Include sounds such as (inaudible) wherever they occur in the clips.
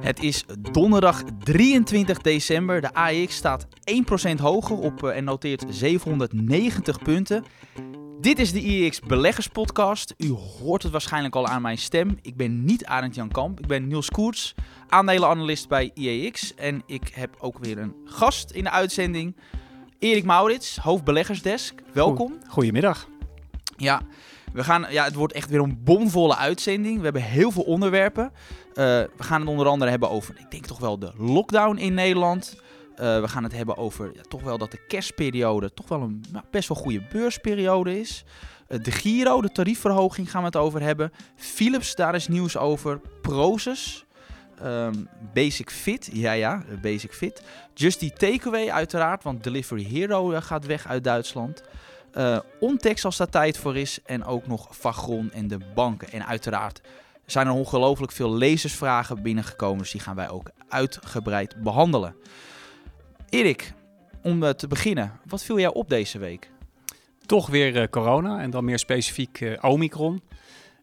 Het is donderdag 23 december. De AEX staat 1% hoger op eh, en noteert 790 punten. Dit is de IEX Beleggers Podcast. U hoort het waarschijnlijk al aan mijn stem. Ik ben niet Arend Jan Kamp. Ik ben Niels Koerts, aandelenanalist bij IEX. En ik heb ook weer een gast in de uitzending. Erik Maurits, hoofdbeleggersdesk. Welkom. Goedemiddag. Ja, we gaan, ja, het wordt echt weer een bomvolle uitzending. We hebben heel veel onderwerpen. Uh, we gaan het onder andere hebben over, ik denk toch wel de lockdown in Nederland. Uh, we gaan het hebben over ja, toch wel dat de kerstperiode toch wel een nou, best wel goede beursperiode is. Uh, de Giro, de tariefverhoging gaan we het over hebben. Philips, daar is nieuws over. Proces. Um, Basic Fit, ja ja, Basic Fit. Just Takeaway uiteraard, want Delivery Hero gaat weg uit Duitsland. Uh, Ontex als daar tijd voor is. En ook nog Vagron en de banken. En uiteraard zijn er ongelooflijk veel lezersvragen binnengekomen. Dus die gaan wij ook uitgebreid behandelen. Erik, om uh, te beginnen. Wat viel jou op deze week? Toch weer uh, corona en dan meer specifiek Omicron.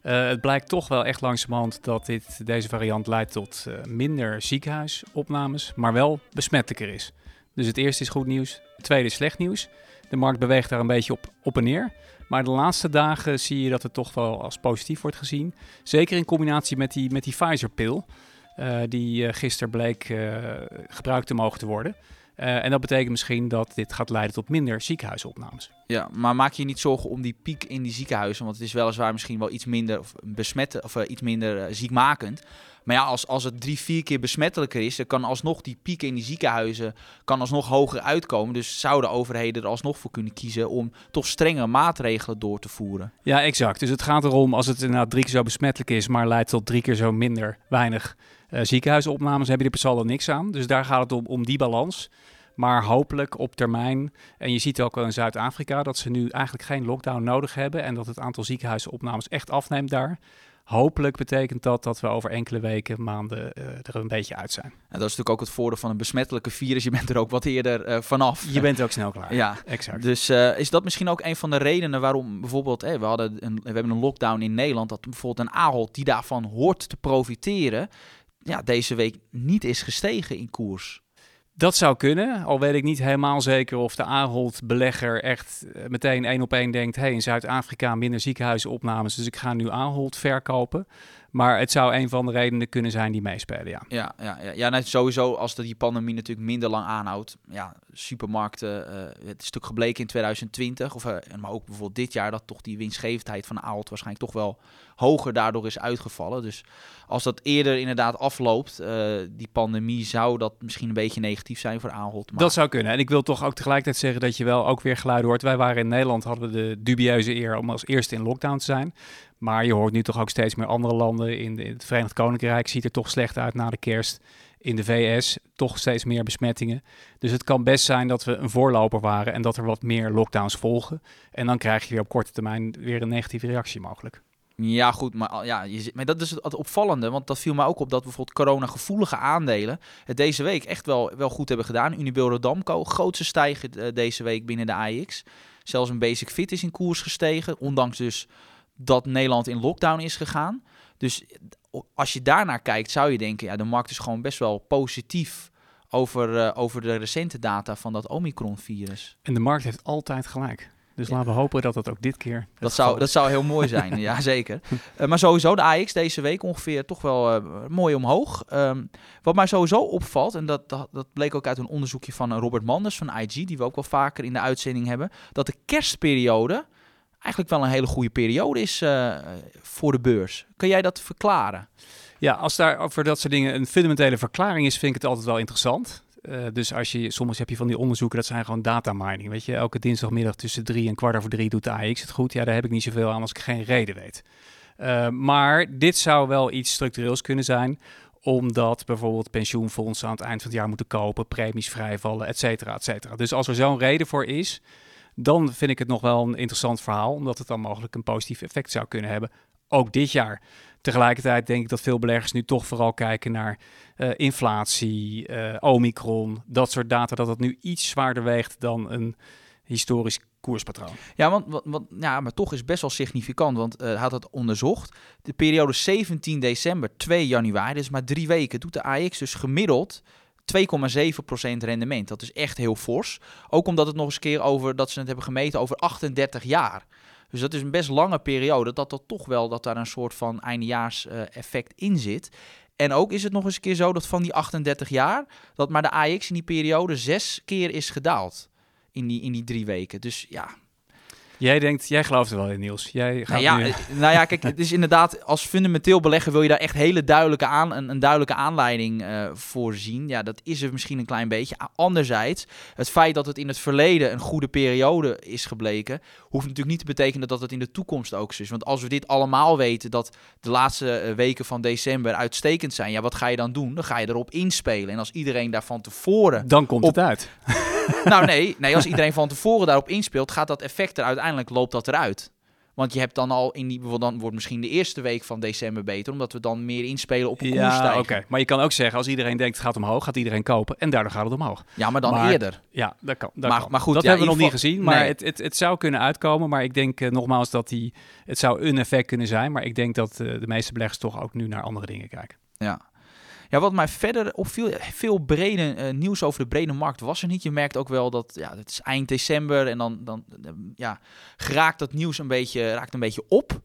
het blijkt toch wel echt langzamerhand dat dit, deze variant leidt tot minder ziekenhuisopnames, maar wel besmettelijker is. Dus het eerste is goed nieuws, het tweede is slecht nieuws. De markt beweegt daar een beetje op, op en neer. Maar de laatste dagen zie je dat het toch wel als positief wordt gezien. Zeker in combinatie met die, met die Pfizer-pil, uh, die uh, gisteren bleek uh, gebruikt te mogen te worden. En dat betekent misschien dat dit gaat leiden tot minder ziekenhuisopnames. Ja, maar maak je niet zorgen om die piek in die ziekenhuizen? Want het is weliswaar misschien wel iets minder besmetten of iets minder ziekmakend. Maar ja, als, als het drie, vier keer besmettelijker is, dan kan alsnog die pieken in die ziekenhuizen kan alsnog hoger uitkomen. Dus zouden overheden er alsnog voor kunnen kiezen om toch strenge maatregelen door te voeren. Ja, exact. Dus het gaat erom, als het inderdaad drie keer zo besmettelijk is, maar leidt tot drie keer zo minder weinig uh, ziekenhuisopnames, heb je er per saldo niks aan. Dus daar gaat het om, om die balans. Maar hopelijk op termijn, en je ziet ook wel in Zuid-Afrika dat ze nu eigenlijk geen lockdown nodig hebben en dat het aantal ziekenhuisopnames echt afneemt daar. Hopelijk betekent dat dat we over enkele weken, maanden uh, er een beetje uit zijn. En dat is natuurlijk ook het voordeel van een besmettelijke virus. Je bent er ook wat eerder uh, vanaf. Je bent ook snel klaar. Ja, exact. Dus uh, is dat misschien ook een van de redenen waarom bijvoorbeeld, we, hadden een, we hebben een lockdown in Nederland, dat bijvoorbeeld een Ahold die daarvan hoort te profiteren, ja, deze week niet is gestegen in koers? Dat zou kunnen, al weet ik niet helemaal zeker of de Ahold-belegger echt eh, meteen één op één denkt... hey, in Zuid-Afrika minder ziekenhuizenopnames, dus ik ga nu Ahold verkopen. Maar het zou een van de redenen kunnen zijn die meespelen, ja. Ja, ja, ja, ja net sowieso als de, die pandemie natuurlijk minder lang aanhoudt. Ja, supermarkten, uh, het is natuurlijk gebleken in 2020, of, uh, maar ook bijvoorbeeld dit jaar... dat toch die winstgevendheid van Ahold waarschijnlijk toch wel hoger daardoor is uitgevallen. Dus als dat eerder inderdaad afloopt, uh, die pandemie, zou dat misschien een beetje negatief zijn voor Ahold. Maar... Dat zou kunnen. En ik wil toch ook tegelijkertijd zeggen dat je wel ook weer geluiden hoort. Wij waren in Nederland, hadden we de dubieuze eer om als eerste in lockdown te zijn. Maar je hoort nu toch ook steeds meer andere landen. In, het Verenigd Koninkrijk ziet er toch slecht uit na de kerst. In de VS toch steeds meer besmettingen. Dus het kan best zijn dat we een voorloper waren en dat er wat meer lockdowns volgen. En dan krijg je weer op korte termijn weer een negatieve reactie mogelijk. Ja, goed, maar, ja, je, maar dat is het opvallende, want dat viel me ook op dat bijvoorbeeld corona-gevoelige aandelen het deze week echt wel, wel goed hebben gedaan. Unibail Rodamco, grootste stijger uh, deze week binnen de AX. Zelfs een Basic Fit is in koers gestegen, ondanks dus dat Nederland in lockdown is gegaan. Dus als je daarnaar kijkt, zou je denken, ja, de markt is gewoon best wel positief over, uh, over de recente data van dat Omicron-virus. En de markt heeft altijd gelijk. Dus laten we hopen dat dat ook dit keer. Dat zou, dat zou heel mooi zijn, (laughs) ja zeker. Uh, maar sowieso de AX deze week ongeveer toch wel uh, mooi omhoog. Um, wat mij sowieso opvalt, en dat, dat, dat, bleek ook uit een onderzoekje van Robert Manders van IG, die we ook wel vaker in de uitzending hebben, dat de kerstperiode eigenlijk wel een hele goede periode is uh, voor de beurs. Kun jij dat verklaren? Ja, als daar over dat soort dingen een fundamentele verklaring is, vind ik het altijd wel interessant. Uh, dus als je, soms heb je van die onderzoeken, dat zijn gewoon data mining. Weet je, elke dinsdagmiddag tussen drie en kwart over drie doet de AX het goed. Ja, daar heb ik niet zoveel aan als ik geen reden weet. Uh, maar dit zou wel iets structureels kunnen zijn omdat bijvoorbeeld pensioenfondsen aan het eind van het jaar moeten kopen, premies vrijvallen, et cetera, et cetera. Dus als er zo'n reden voor is, dan vind ik het nog wel een interessant verhaal, omdat het dan mogelijk een positief effect zou kunnen hebben, ook dit jaar. Tegelijkertijd denk ik dat veel beleggers nu toch vooral kijken naar uh, inflatie, uh, omicron, dat soort data, dat dat nu iets zwaarder weegt dan een historisch koerspatroon. Ja, want, want, want- ja, maar toch is best wel significant, want eh, had het onderzocht. De periode 17 december, 2 januari, dus maar drie weken, doet de AX dus gemiddeld 2,7% rendement. Dat is echt heel fors. Ook omdat het nog eens een keer over, dat ze het hebben gemeten over 38 jaar. Dus dat is een best lange periode, dat dat toch wel, dat daar een soort van eindejaars eh, effect in zit. En ook is het nog eens een keer zo dat van die 38 jaar, dat maar de AX in die periode zes keer is gedaald. In die, in die drie weken. Dus ja, Jij denkt, jij gelooft er wel in, Niels. Jij gaat nou ja, nu... eh, nou ja, kijk, het is inderdaad, als fundamenteel belegger wil je daar echt hele duidelijke aan, een, een duidelijke aanleiding eh voor zien. Ja, dat is er misschien een klein beetje. Anderzijds, het feit dat het in het verleden een goede periode is gebleken, hoeft natuurlijk niet te betekenen dat het in de toekomst ook zo is. Want als we dit allemaal weten, dat de laatste eh, weken van december uitstekend zijn, ja, wat ga je dan doen? Dan ga je erop inspelen. En als iedereen daar van tevoren Dan komt op- het uit. (laughs) (laughs) nou nee, nee, als iedereen van tevoren daarop inspeelt, gaat dat effect er uiteindelijk loopt dat eruit. Want je hebt dan al in die bijvoorbeeld dan wordt misschien de eerste week van december beter, omdat we dan meer inspelen op een Ja, oké. Maar je kan ook zeggen, als iedereen denkt het gaat omhoog, gaat iedereen kopen. En daardoor gaat het omhoog. Ja, maar dan Maar- eerder. Ja, dat kan. Dat, Maar- kan. maar goed, dat ja, hebben we nog niet gezien. Maar nee. het, het, het zou kunnen uitkomen. Maar ik denk eh, nogmaals dat die, het zou een effect kunnen zijn. Maar ik denk dat eh, de meeste beleggers toch ook nu naar andere dingen kijken. Ja. Ja, wat mij verder opviel, veel brede eh, nieuws over de brede markt was er niet. Je merkt ook wel dat ja, het is eind december en dan, dan eh, ja, geraakt dat nieuws een beetje, raakt een beetje op.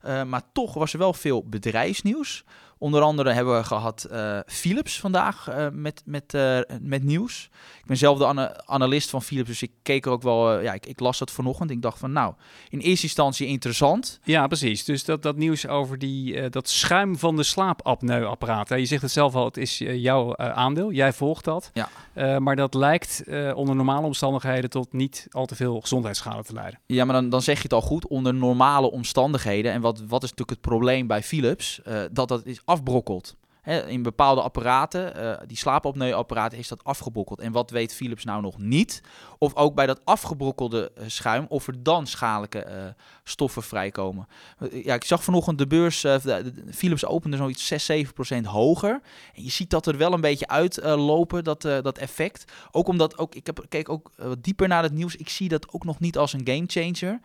Eh, maar toch was er wel veel bedrijfsnieuws. Onder andere hebben we gehad eh, Philips vandaag eh, met, met, eh, met nieuws. Ik ben zelf de ana- analist van Philips, dus ik keek er ook wel. ja, ik, ik las dat vanochtend. Ik dacht van, nou, in eerste instantie interessant. Ja, precies. Dus dat, dat nieuws over die, dat schuim van de slaapapneuapparaat. Je zegt het zelf al, het is jouw aandeel. Jij volgt dat. Ja. Maar dat lijkt onder normale omstandigheden tot niet al te veel gezondheidsschade te leiden. Ja, maar dan, dan zeg je het al goed, onder normale omstandigheden. En wat, wat is natuurlijk het probleem bij Philips? Dat dat is afbrokkeld. Hè, in bepaalde apparaten, eh, die slaapapneuapparaten, is dat afgebrokkeld. En wat weet Philips nou nog niet? Of ook bij dat afgebrokkelde eh, schuim, of er dan schadelijke eh, stoffen vrijkomen. Ja, ik zag vanochtend de beurs, de- Philips opende zoiets 6, 7 procent hoger. En je ziet dat er wel een beetje uitlopen, dat, dat effect. Ook omdat, ook, ik heb, keek ook wat dieper naar het nieuws. Ik zie dat ook nog niet als een gamechanger.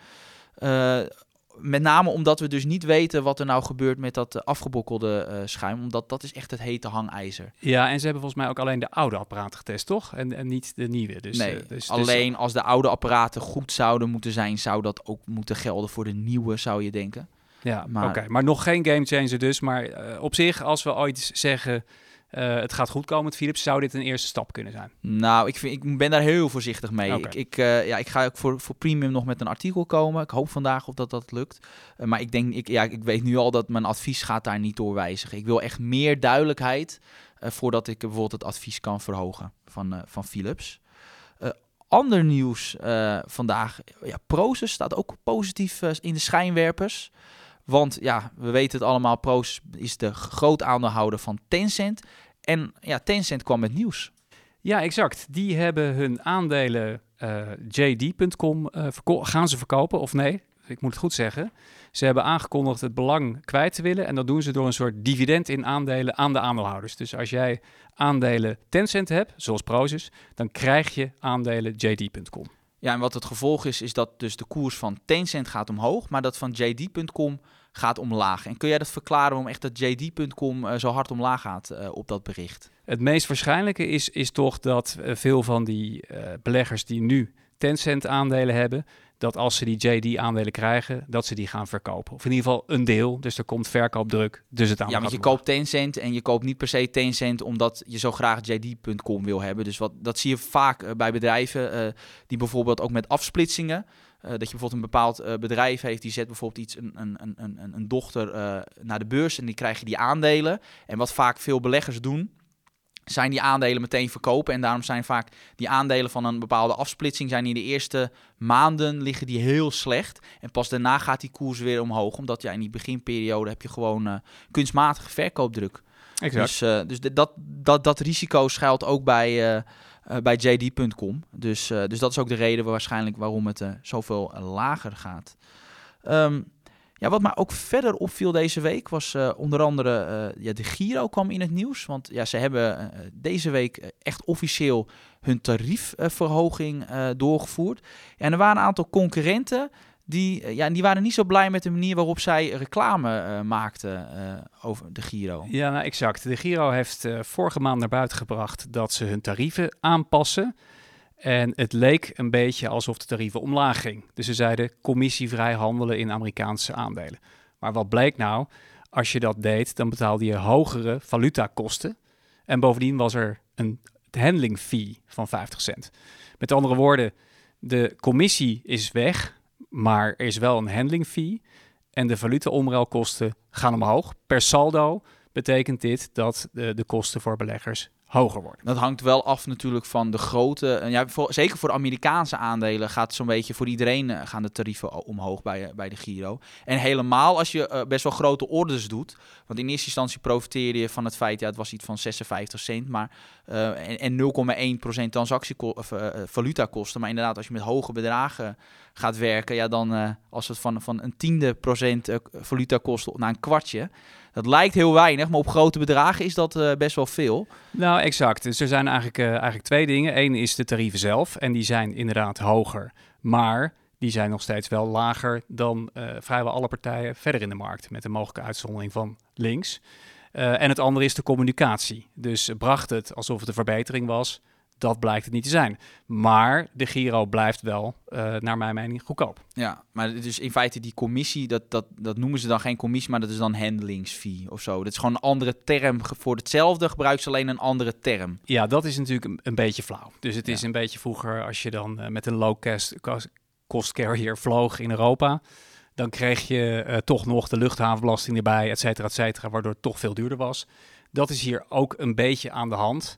Met name omdat we dus niet weten wat er nou gebeurt met dat eh, afgebokkelde eh, schuim. Omdat dat is echt het hete hangijzer. Ja, en ze hebben volgens mij ook alleen de oude apparaten getest, toch? En, en niet de nieuwe. Dus, nee, eh, dus, dus- alleen als de oude apparaten goed zouden moeten zijn, zou dat ook moeten gelden voor de nieuwe, zou je denken. Ja, Maar- oké. Maar nog geen gamechanger dus. Maar op zich, als we ooit zeggen... eh, het gaat goed komen met Philips, zou dit een eerste stap kunnen zijn. Nou, ik, vind, ik ben daar heel voorzichtig mee. Ik, ik, eh, ja, ik ga ook voor, voor premium nog met een artikel komen. Ik hoop vandaag of dat dat lukt. Eh, maar ik denk, ik, ja, ik weet nu al dat mijn advies gaat daar niet door wijzigen. Ik wil echt meer duidelijkheid voordat ik bijvoorbeeld het advies kan verhogen van, van Philips. Ander nieuws vandaag. Ja, Proces staat ook positief in de schijnwerpers. Want ja, we weten het allemaal, Proces is de groot aandeelhouder van Tencent. En ja, Tencent kwam met nieuws. Ja, exact. Die hebben hun aandelen eh, JD.com eh, verko- gaan ze verkopen of nee? Ik moet het goed zeggen. Ze hebben aangekondigd het belang kwijt te willen. En dat doen ze door een soort dividend in aandelen aan de aandeelhouders. Dus als jij aandelen Tencent hebt, zoals Prozus, dan krijg je aandelen JD.com. Ja, en wat het gevolg is, is dat dus de koers van Tencent gaat omhoog, maar dat van JD.com gaat omlaag. En kun jij dat verklaren waarom echt dat JD.com eh, zo hard omlaag gaat eh, op dat bericht? Het meest waarschijnlijke is, is toch dat eh, veel van die beleggers die nu Tencent aandelen hebben, dat als ze die JD aandelen krijgen, dat ze die gaan verkopen. Of in ieder geval een deel. Dus er komt verkoopdruk. Dus het aandeel Ja, want je koopt Tencent en je koopt niet per se Tencent omdat je zo graag JD.com wil hebben. Dus wat, dat zie je vaak bij bedrijven die bijvoorbeeld ook met afsplitsingen. Eh, dat je bijvoorbeeld een bepaald eh, bedrijf heeft, die zet bijvoorbeeld iets, een, een, een, een, een dochter eh, naar de beurs en die krijg je die aandelen. En wat vaak veel beleggers doen, zijn die aandelen meteen verkopen. En daarom zijn vaak die aandelen van een bepaalde afsplitsing zijn in de eerste maanden liggen die heel slecht. En pas daarna gaat die koers weer omhoog. Omdat ja, in die beginperiode heb je gewoon kunstmatige verkoopdruk. Exact. Dus, dus dat, dat, dat risico schuilt ook bij, eh, bij JD.com. Dus, eh, dus dat is ook de reden waarschijnlijk waarom het eh, zoveel lager gaat. Ehm, Ja, wat mij ook verder opviel deze week was onder andere ja, de Giro kwam in het nieuws. Want ja, ze hebben deze week echt officieel hun tariefverhoging doorgevoerd. En er waren een aantal concurrenten die, ja, die waren niet zo blij met de manier waarop zij reclame maakten over de Giro. Ja, nou, exact. De Giro heeft vorige maand naar buiten gebracht dat ze hun tarieven aanpassen. En het leek een beetje alsof de tarieven omlaag ging. Dus ze zeiden commissievrij handelen in Amerikaanse aandelen. Maar wat bleek nou? Als je dat deed, dan betaalde je hogere valutakosten. En bovendien was er een handling fee van 50 cent. Met andere woorden, de commissie is weg, maar er is wel een handling fee. En de valutaomruilkosten gaan omhoog. Per saldo betekent dit dat de, de kosten voor beleggers hoger. Dat hangt wel af natuurlijk van de grote. Ja, voor, zeker voor Amerikaanse aandelen gaat zo'n beetje voor iedereen uh, gaan de tarieven omhoog bij, uh, bij de Giro. En helemaal als je uh, best wel grote orders doet. Want in eerste instantie profiteerde je van het feit, ja, het was iets van 56 cent, maar en, en 0,1% transactie of, valutakosten. Maar inderdaad, als je met hoge bedragen gaat werken, ja, dan als het van, van een tiende procent valuta kost naar een kwartje. Dat lijkt heel weinig, maar op grote bedragen is dat uh, best wel veel. Nou, exact. Dus er zijn eigenlijk, uh, eigenlijk twee dingen. Eén is de tarieven zelf. En die zijn inderdaad hoger. Maar die zijn nog steeds wel lager dan uh, vrijwel alle partijen verder in de markt. Met een mogelijke uitzondering van links. en het andere is de communicatie. Dus bracht het alsof het een verbetering was dat blijkt het niet te zijn. Maar de Giro blijft wel, uh, naar mijn mening, goedkoop. Ja, maar dus in feite die commissie, dat, dat, dat noemen ze dan geen commissie, maar dat is dan handlingsfee of zo. Dat is gewoon een andere term. Voor hetzelfde gebruikt ze alleen een andere term. Ja, dat is natuurlijk een, een beetje flauw. Dus het is een beetje vroeger als je dan uh, met een low-cost cost carrier vloog in Europa dan kreeg je uh, toch nog de luchthavenbelasting erbij, et cetera, et cetera, waardoor het toch veel duurder was. Dat is hier ook een beetje aan de hand.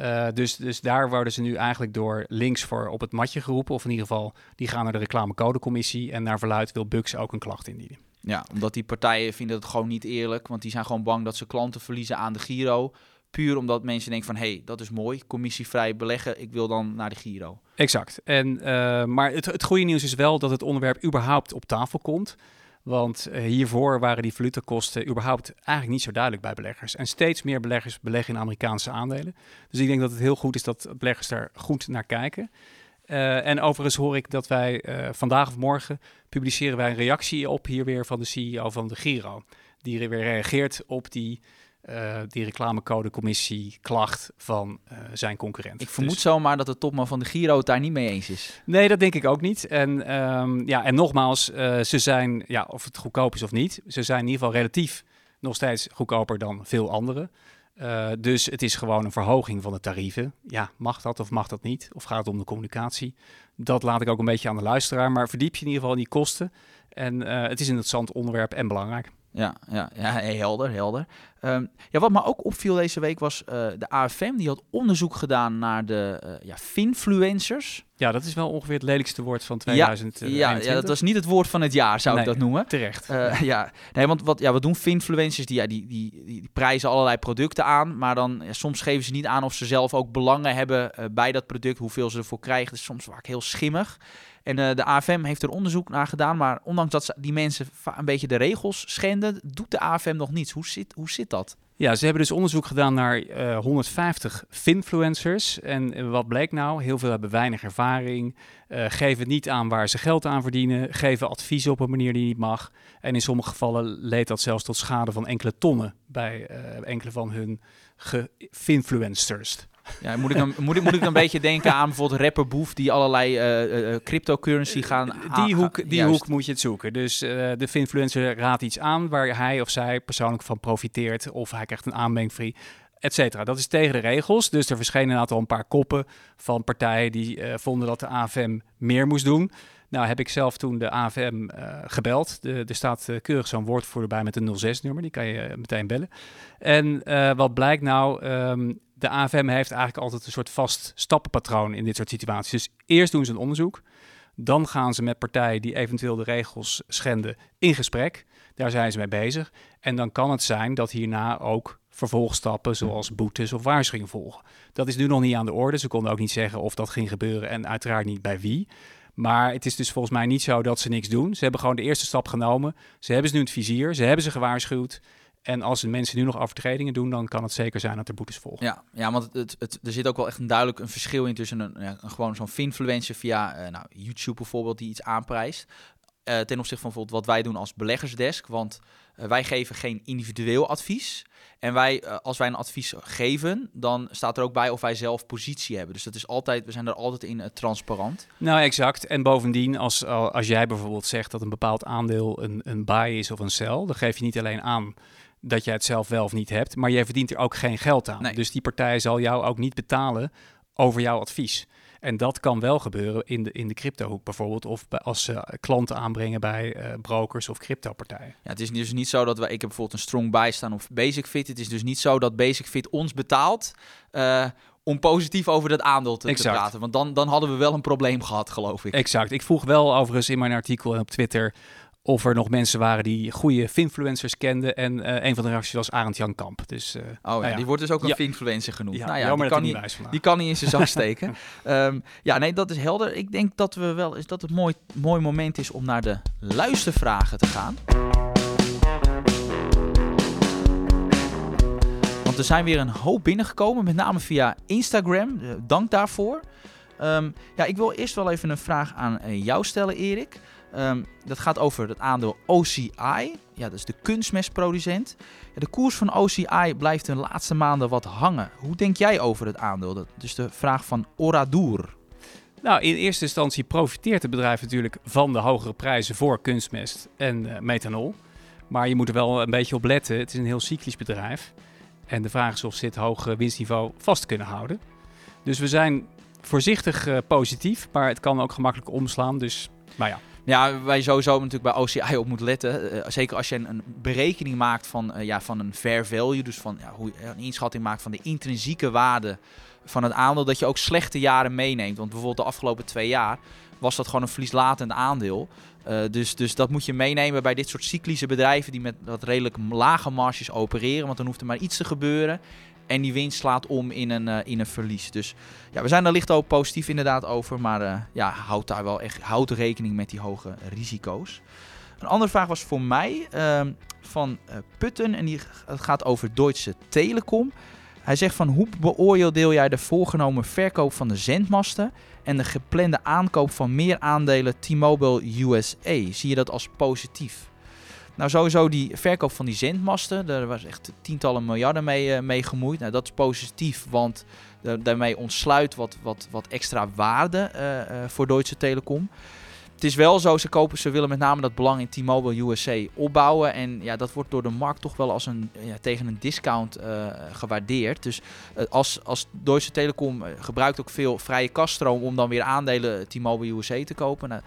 Uh, dus, dus daar worden ze nu eigenlijk door links voor op het matje geroepen. Of in ieder geval, die gaan naar de reclamecodecommissie. En naar verluid wil Bux ook een klacht indienen. Ja, omdat die partijen vinden het gewoon niet eerlijk. Want die zijn gewoon bang dat ze klanten verliezen aan de Giro. Puur omdat mensen denken van, hé, hey, dat is mooi, commissievrij beleggen, ik wil dan naar de Giro. Exact. En, uh, maar het, het goede nieuws is wel dat het onderwerp überhaupt op tafel komt. Want uh, hiervoor waren die valutakosten überhaupt eigenlijk niet zo duidelijk bij beleggers. En steeds meer beleggers beleggen in Amerikaanse aandelen. Dus ik denk dat het heel goed is dat beleggers daar goed naar kijken. Uh, en overigens hoor ik dat wij uh, vandaag of morgen publiceren wij een reactie op hier weer van de CEO van de Giro. Die weer reageert op die uh, die reclamecodecommissie klacht van uh, zijn concurrent. Ik vermoed dus, zomaar dat de topman van de Giro het daar niet mee eens is. Nee, dat denk ik ook niet. En, um, ja, en nogmaals, uh, ze zijn, ja, of het goedkoop is of niet, ze zijn in ieder geval relatief nog steeds goedkoper dan veel anderen. dus het is gewoon een verhoging van de tarieven. Ja, mag dat of mag dat niet? Of gaat het om de communicatie? Dat laat ik ook een beetje aan de luisteraar. Maar verdiep je in ieder geval in die kosten. En het is een interessant onderwerp en belangrijk. Ja, ja, ja (laughs) helder, helder. Um, ja, wat me ook opviel deze week was uh, de AFM. Die had onderzoek gedaan naar de uh, ja, finfluencers. Ja, dat is wel ongeveer het lelijkste woord van 2021. Ja, ja, dat was niet het woord van het jaar, zou nee, ik dat noemen. Terecht. Uh, (laughs) ja, nee, want wat, ja, wat doen finfluencers? Die, ja, die, die, die, die prijzen allerlei producten aan, maar dan ja, soms geven ze niet aan of ze zelf ook belangen hebben bij dat product, hoeveel ze ervoor krijgen. Dat is soms vaak heel schimmig. En uh, de AFM heeft er onderzoek naar gedaan, maar ondanks dat ze die mensen een beetje de regels schenden, doet de AFM nog niets. Hoe zit, hoe zit dat? Ja, ze hebben dus onderzoek gedaan naar uh, 150 finfluencers. En uh, wat bleek nou? Heel veel hebben weinig ervaring, geven niet aan waar ze geld aan verdienen, geven advies op een manier die niet mag. En in sommige gevallen leidt dat zelfs tot schade van enkele tonnen bij enkele van hun gefinfluencers. Ja, moet ik dan, moet ik, moet ik dan een beetje denken aan bijvoorbeeld rapper Boef die allerlei uh, uh, cryptocurrency gaan... Die, hoek, die hoek moet je het zoeken. Dus uh, de influencer raadt iets aan waar hij of zij persoonlijk van profiteert of hij krijgt een aanmengfree et cetera. Dat is tegen de regels. Dus er verschenen een aantal een paar koppen van partijen die vonden dat de AFM meer moest doen. Nou heb ik zelf toen de AFM uh, gebeld. De, er staat uh, keurig zo'n woordvoerder bij met een 06-nummer. Die kan je meteen bellen. En wat blijkt nou? Um, de AFM heeft eigenlijk altijd een soort vast stappenpatroon in dit soort situaties. Dus eerst doen ze een onderzoek. Dan gaan ze met partijen die eventueel de regels schenden in gesprek. Daar zijn ze mee bezig. En dan kan het zijn dat hierna ook vervolgstappen zoals boetes of waarschuwingen volgen. Dat is nu nog niet aan de orde. Ze konden ook niet zeggen of dat ging gebeuren en uiteraard niet bij wie. Maar het is dus volgens mij niet zo dat ze niks doen. Ze hebben gewoon de eerste stap genomen. Ze hebben ze nu het vizier. Ze hebben ze gewaarschuwd. En als de mensen nu nog overtredingen doen, dan kan het zeker zijn dat er boetes volgen. Ja, ja want het, het, er zit ook wel echt een duidelijk een verschil in tussen een, een gewoon zo'n influencer via eh, nou, YouTube bijvoorbeeld die iets aanprijst. eh, ten opzichte van bijvoorbeeld wat wij doen als beleggersdesk. Want eh, wij geven geen individueel advies. En wij, als wij een advies geven, dan staat er ook bij of wij zelf positie hebben. Dus dat is altijd, we zijn er altijd in transparant. Nou, exact. En bovendien, als, als jij bijvoorbeeld zegt dat een bepaald aandeel een, een buy is of een sell, dan geef je niet alleen aan dat jij het zelf wel of niet hebt, maar jij verdient er ook geen geld aan. Nee. Dus die partij zal jou ook niet betalen over jouw advies. En dat kan wel gebeuren in de, in de cryptohoek bijvoorbeeld, of bij, als ze klanten aanbrengen bij eh, brokers of cryptopartijen. Ja, het is dus niet zo dat wij, ik heb bijvoorbeeld een strong buy staan op Basic Fit. Het is dus niet zo dat Basic Fit ons betaalt eh, om positief over dat aandeel te, praten. Want dan, dan hadden we wel een probleem gehad, geloof ik. Exact. Ik vroeg wel overigens in mijn artikel en op Twitter of er nog mensen waren die goede finfluencers kenden. En eh, een van de reacties was Arend Jan Kamp. Dus eh, Oh ja, nou ja. die wordt dus ook een Ja. influencer genoemd. ja, nou ja, die kan, hij niet die kan niet in zijn zak (laughs) steken. Ehm, ja, nee, dat is helder. Ik denk dat, we wel, is dat het mooi, mooi moment is om naar de luistervragen te gaan. Want er zijn weer een hoop binnengekomen, met name via Instagram. Eh, dank daarvoor. Ehm, ja, ik wil eerst wel even een vraag aan jou stellen, Erik. Ehm, dat gaat over het aandeel OCI. Ja, dat is de kunstmestproducent. Ja, de koers van OCI blijft de laatste maanden wat hangen. Hoe denk jij over het aandeel? Dat is de vraag van Oradour. Nou, in eerste instantie profiteert het bedrijf natuurlijk van de hogere prijzen voor kunstmest en eh, methanol. Maar je moet er wel een beetje op letten. Het is een heel cyclisch bedrijf. En de vraag is of ze dit hoge winstniveau vast kunnen houden. Dus we zijn voorzichtig eh, positief, maar het kan ook gemakkelijk omslaan. Dus, maar ja. Ja, wij sowieso natuurlijk bij OCI op moeten letten. Eh, zeker als je een, een berekening maakt van, eh, ja, van een fair value. Dus van ja, hoe je een inschatting maakt van de intrinsieke waarde van het aandeel. Dat je ook slechte jaren meeneemt. Want bijvoorbeeld de afgelopen twee jaar was dat gewoon een verlieslatend aandeel. Eh, dus, dus dat moet je meenemen bij dit soort cyclische bedrijven die met wat redelijk lage marges opereren. Want dan hoeft er maar iets te gebeuren. En die winst slaat om in een, eh, in een verlies. Dus ja, we zijn daar licht ook positief inderdaad over. Maar eh, ja, houd daar wel echt houd rekening met die hoge risico's. Een andere vraag was voor mij ehm, van eh, Putten. En die, gaat over Deutsche Telekom. Hij zegt van hoe beoordeel jij de voorgenomen verkoop van de zendmasten en de geplande aankoop van meer aandelen T-Mobile USA? Zie je dat als positief? Nou, sowieso die verkoop van die zendmasten, daar was echt tientallen miljarden mee, eh, gemoeid. Nou, dat is positief, want daarmee ontsluit wat, wat, wat extra waarde eh, eh, voor Deutsche Telekom. Het is wel zo, ze, kopen, ze willen met name dat belang in T-Mobile USA opbouwen. En ja, dat wordt door de markt toch wel als een, ja, tegen een discount gewaardeerd. Dus als, als Deutsche Telekom gebruikt ook veel vrije kaststroom om dan weer aandelen T-Mobile USA te kopen. Nou,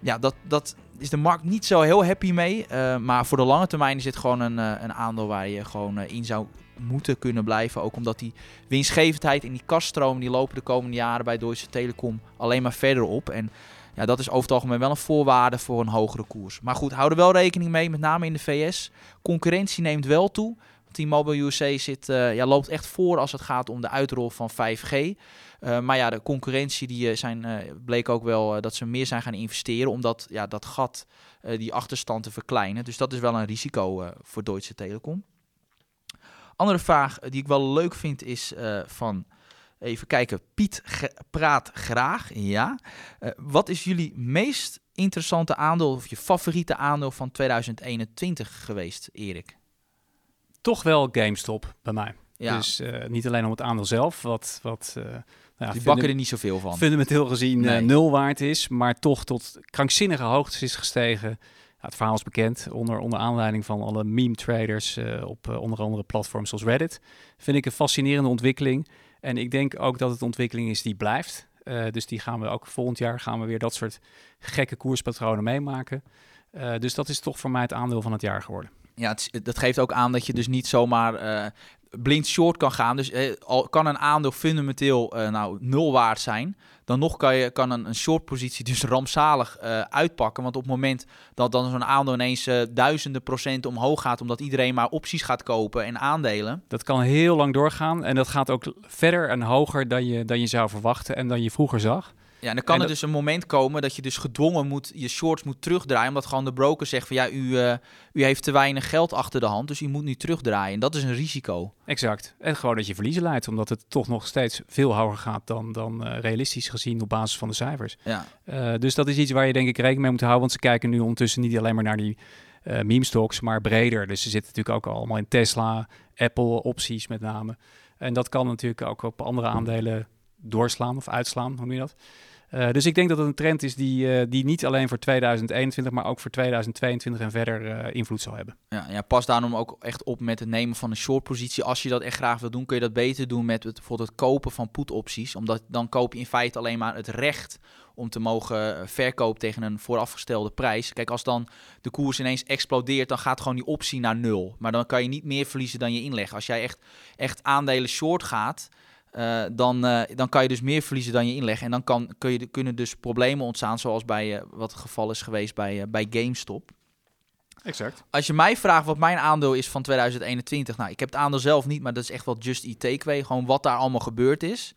ja, dat, dat is de markt niet zo heel happy mee. Eh, maar voor de lange termijn is dit gewoon een, eh, een aandeel waar je gewoon eh, in zou moeten kunnen blijven. Ook omdat die winstgevendheid en die kaststroom die lopen de komende jaren bij Deutsche Telekom alleen maar verder op. En ja, dat is over het algemeen wel een voorwaarde voor een hogere koers. Maar goed, hou er wel rekening mee, met name in de VS. Concurrentie neemt wel toe. T-Mobile USA zit, eh, ja, loopt echt voor als het gaat om de uitrol van 5G. Eh, maar ja, de concurrentie die eh, zijn, bleek ook wel dat ze meer zijn gaan investeren. Omdat ja, dat gat, die achterstand te verkleinen. Dus dat is wel een risico voor Deutsche Telekom. Andere vraag die ik wel leuk vind is van... Even kijken, Piet praat graag. Ja. Wat is jullie meest interessante aandeel of je favoriete aandeel van 2021 geweest, Erik? Toch wel GameStop bij mij. Ja, Dus eh, niet alleen om het aandeel zelf, wat, wat eh, nou ja, die bakken er niet zoveel van. fundamenteel gezien eh, nul waard is, maar toch tot krankzinnige hoogtes is gestegen. Ja, het verhaal is bekend, onder, onder aanleiding van alle meme traders op onder andere platforms zoals Reddit. Vind ik een fascinerende ontwikkeling. En ik denk ook dat het een ontwikkeling is die blijft. Dus die gaan we ook volgend jaar gaan we weer dat soort gekke koerspatronen meemaken. Dus dat is toch voor mij het aandeel van het jaar geworden. Ja, dat geeft ook aan dat je dus niet zomaar eh, blind short kan gaan. Dus eh, al kan een aandeel fundamenteel eh, nou nul waard zijn, dan nog kan, je, kan een, een short positie dus rampzalig eh, uitpakken. Want op het moment dat dan zo'n aandeel ineens duizenden procent omhoog gaat, omdat iedereen maar opties gaat kopen en aandelen. Dat kan heel lang doorgaan en dat gaat ook verder en hoger dan je, dan je zou verwachten en dan je vroeger zag. Ja, en dan kan En er dat- dus een moment komen dat je dus gedwongen moet, je shorts moet terugdraaien. Omdat gewoon de broker zegt van ja, u, eh, u heeft te weinig geld achter de hand, dus u moet nu terugdraaien. En dat is een risico. Exact. En gewoon dat je verliezen leidt, omdat het toch nog steeds veel hoger gaat dan, dan eh, realistisch gezien op basis van de cijfers. Ja, Eh, dus dat is iets waar je denk ik rekening mee moet houden, want ze kijken nu ondertussen niet alleen maar naar die meme stocks, maar breder. Dus ze zitten natuurlijk ook allemaal in Tesla, Apple opties met name. En dat kan natuurlijk ook op andere aandelen doorslaan of uitslaan, hoe noem je dat? Eh, dus ik denk dat het een trend is die, eh, die niet alleen voor 2021, maar ook voor 2022 en verder eh, invloed zal hebben. ja, ja, pas daarom ook echt op met het nemen van een short-positie. Als je dat echt graag wil doen, kun je dat beter doen met het, bijvoorbeeld het kopen van put-opties. Omdat dan koop je in feite alleen maar het recht om te mogen verkopen tegen een voorafgestelde prijs. Kijk, als dan de koers ineens explodeert, dan gaat gewoon die optie naar nul. Maar dan kan je niet meer verliezen dan je inleg. Als jij echt, echt aandelen short gaat, eh, dan, eh, dan kan je dus meer verliezen dan je inleg. En dan kan, kun je, kunnen dus problemen ontstaan, zoals bij, eh, wat het geval is geweest bij, bij GameStop. Exact. Als je mij vraagt wat mijn aandeel is van 2021, nou, ik heb het aandeel zelf niet, maar dat is echt wel Just Eat Takeaway, gewoon wat daar allemaal gebeurd is.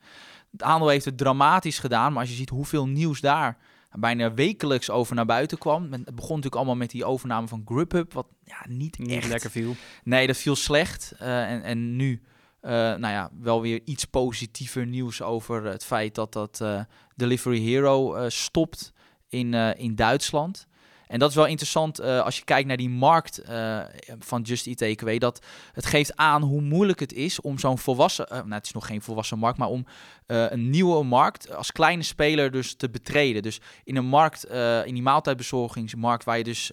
Het aandeel heeft het dramatisch gedaan, maar als je ziet hoeveel nieuws daar bijna wekelijks over naar buiten kwam. Het begon natuurlijk allemaal met die overname van Grubhub, wat ja, niet, Niet echt lekker viel. Nee, dat viel slecht. En, en nu, eh, nou ja, wel weer iets positiever nieuws over het feit dat dat eh, Delivery Hero eh, stopt in, in Duitsland. En dat is wel interessant als je kijkt naar die markt van Just Eat Takeaway. Dat het geeft aan hoe moeilijk het is om zo'n volwassen... nou, het is nog geen volwassen markt, maar om een nieuwe markt als kleine speler dus te betreden. Dus in een markt, in die maaltijdbezorgingsmarkt, waar je dus,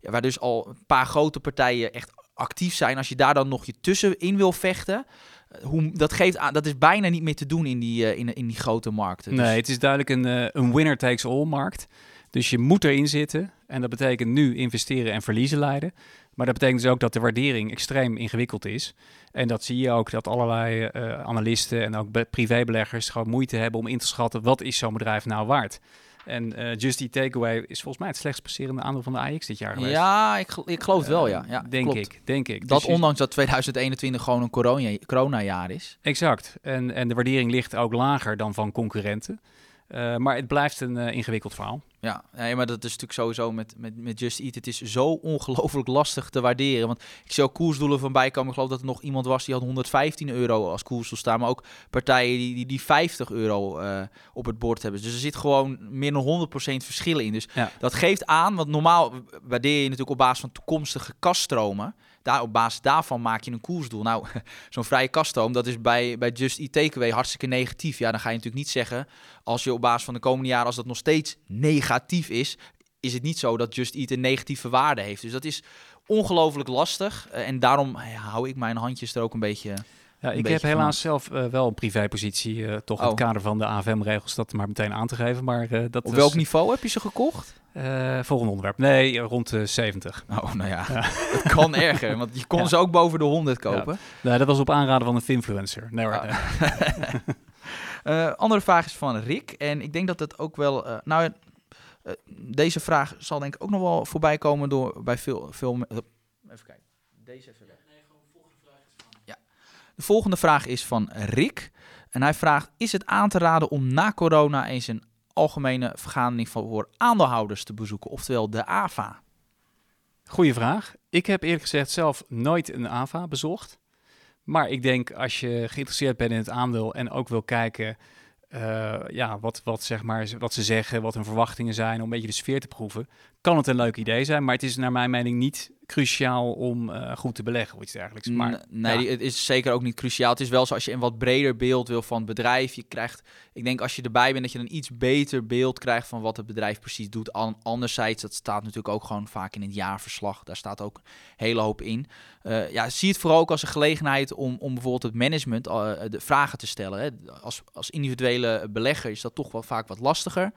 waar dus al een paar grote partijen echt actief zijn. Als je daar dan nog je tussenin wil vechten, eh, hoe, dat, geeft aan, dat is bijna niet meer te doen in die, eh, in, in die grote markten. Dus- Nee, het is duidelijk een, eh, een winner-takes-all markt. Dus je moet erin zitten. En dat betekent nu investeren en verliezen leiden. Maar dat betekent dus ook dat de waardering extreem ingewikkeld is. En dat zie je ook dat allerlei analisten en ook be- privébeleggers gewoon moeite hebben om in te schatten wat is zo'n bedrijf nou waard. En eh Just Eat Takeaway is volgens mij het slechtst presterende aandeel van de AX dit jaar geweest. ja, ik, ik geloof het wel, ja. Eh, ja denk klopt. ik, denk ik. Dat Dus ondanks dat 2021 gewoon een corona, coronajaar is. Exact. En, en de waardering ligt ook lager dan van concurrenten. Eh, maar het blijft een eh, ingewikkeld verhaal. Ja, nee, maar dat is natuurlijk sowieso met, met, met Just Eat. Het is zo ongelooflijk lastig te waarderen. Want ik zie ook koersdoelen van bijkomen. Ik geloof dat er nog iemand was die had 115 euro als koersdoel staan. Maar ook partijen die, die, die 50 euro eh, op het bord hebben. Dus er zit gewoon meer dan 100% verschil in. Dus Ja. dat geeft aan, want normaal waardeer je natuurlijk op basis van toekomstige kaststromen. Daar, op basis daarvan maak je een koersdoel. Nou, (laughs) zo'n vrije kaststroom, dat is bij, bij Just Eat Takeaway hartstikke negatief. Ja, dan ga je natuurlijk niet zeggen, als je op basis van de komende jaren, als dat nog steeds negatief is, is het niet zo dat Just Eat een negatieve waarde heeft. Dus dat is ongelooflijk lastig. Eh, en daarom ja, hou ik mijn handjes er ook een beetje... Ja, ik heb helaas zelf eh, wel een privépositie, eh, toch in Oh. het kader van de AFM-regels, dat maar meteen aan te geven. Maar eh, dat Op was, welk niveau heb je ze gekocht? Eh, volgende onderwerp. Nee, rond de 70. Oh, nou ja, (laughs) Ja. het kan erger. Want je kon Ja. ze ook boven de 100 kopen. Nee, dat was op aanraden van een influencer. Nee, hoor, Ah. nee. (laughs) Eh, andere vraag is van Rick. En ik denk dat het ook wel. eh, nou, deze vraag zal denk ik ook nog wel voorbij komen door bij veel. veel even kijken. Deze even weg. Ja. De volgende vraag is van Rick. En hij vraagt: Is het aan te raden om na corona eens een algemene vergadering voor aandeelhouders te bezoeken? Oftewel de AVA. Goeie vraag. Ik heb eerlijk gezegd zelf nooit een AVA bezocht. Maar ik denk als je geïnteresseerd bent in het aandeel en ook wil kijken eh, ja, wat, wat, zeg maar, wat ze zeggen, wat hun verwachtingen zijn, om een beetje de sfeer te proeven, kan het een leuk idee zijn. Maar het is naar mijn mening niet cruciaal om eh, goed te beleggen of iets dergelijks. Maar N- nee, ja. die- het is zeker ook niet cruciaal. Het is wel zo als je een wat breder beeld wil van het bedrijf. Je krijgt, ik denk als je erbij bent, dat je een iets beter beeld krijgt van wat het bedrijf precies doet. An- anderzijds, dat staat natuurlijk ook gewoon vaak in het jaarverslag. Daar staat ook een hele hoop in. Eh, ja, zie het vooral ook als een gelegenheid om, om bijvoorbeeld het management eh, de vragen te stellen. Hè. Als, als individuele belegger is dat toch wel vaak wat lastiger.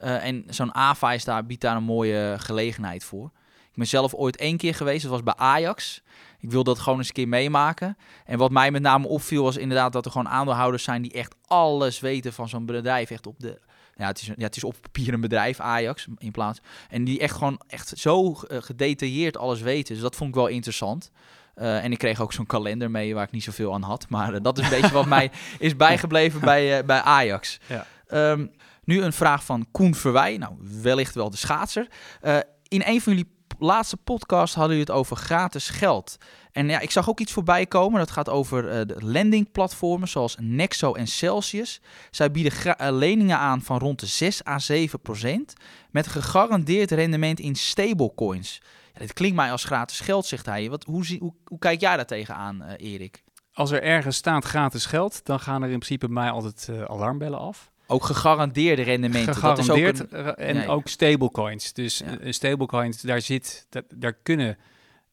Eh, en zo'n AVA is daar, biedt daar een mooie gelegenheid voor. Ik ben zelf ooit één keer geweest, dat was bij Ajax. Ik wil dat gewoon eens een keer meemaken. En wat mij met name opviel was inderdaad dat er gewoon aandeelhouders zijn die echt alles weten van zo'n bedrijf. Echt op de. Ja het, is, ja, het is op papier een bedrijf, Ajax, in plaats. En die echt gewoon echt zo eh, gedetailleerd alles weten. Dus dat vond ik wel interessant. Eh, en ik kreeg ook zo'n kalender mee waar ik niet zoveel aan had. Maar dat is een beetje wat (laughs) mij is bijgebleven bij, bij Ajax. Ja. Ehm, Nu een vraag van Koen Verwij. Nou, wellicht wel de schaatser. Uh, in een van jullie laatste podcast hadden jullie het over gratis geld. En ja, ik zag ook iets voorbij komen. Dat gaat over uh, de lendingplatformen zoals Nexo en Celsius. Zij bieden uh, leningen aan van rond de 6 à 7 procent. Met gegarandeerd rendement in stablecoins. Ja, dit klinkt mij als gratis geld, zegt hij. Wat, hoe, hoe, hoe kijk jij daar tegenaan, Erik? Als er ergens staat gratis geld, dan gaan er in principe mij altijd alarmbellen af. Ook gegarandeerde rendementen. Gegarandeerd dat is ook een... en ook stablecoins. Dus ja. een stablecoins, daar zit, dat, daar kunnen,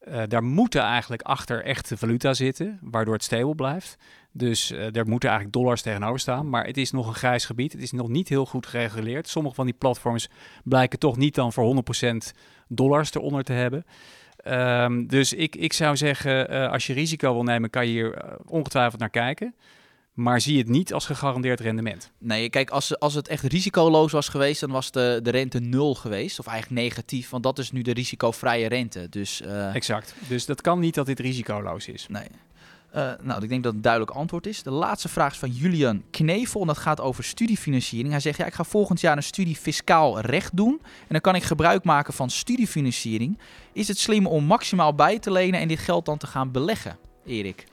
uh, daar moeten eigenlijk achter echte valuta zitten, waardoor het stable blijft. Dus uh, daar moeten eigenlijk dollars tegenover staan. Maar het is nog een grijs gebied. Het is nog niet heel goed gereguleerd. Sommige van die platforms blijken toch niet dan voor 100% dollars eronder te hebben. Um, dus ik, ik zou zeggen, uh, als je risico wil nemen, kan je hier ongetwijfeld naar kijken. Maar zie het niet als gegarandeerd rendement. Nee, kijk, als, als het echt risicoloos was geweest, dan was de, de rente nul geweest. Of eigenlijk negatief, want dat is nu de risicovrije rente. Dus, uh... Exact. Dus dat kan niet dat dit risicoloos is. Nee. Uh, nou, ik denk dat het een duidelijk antwoord is. De laatste vraag is van Julian Knevel. En dat gaat over studiefinanciering. Hij zegt, ja, ik ga volgend jaar een studie fiscaal recht doen. En dan kan ik gebruik maken van studiefinanciering. Is het slim om maximaal bij te lenen en dit geld dan te gaan beleggen? Erik.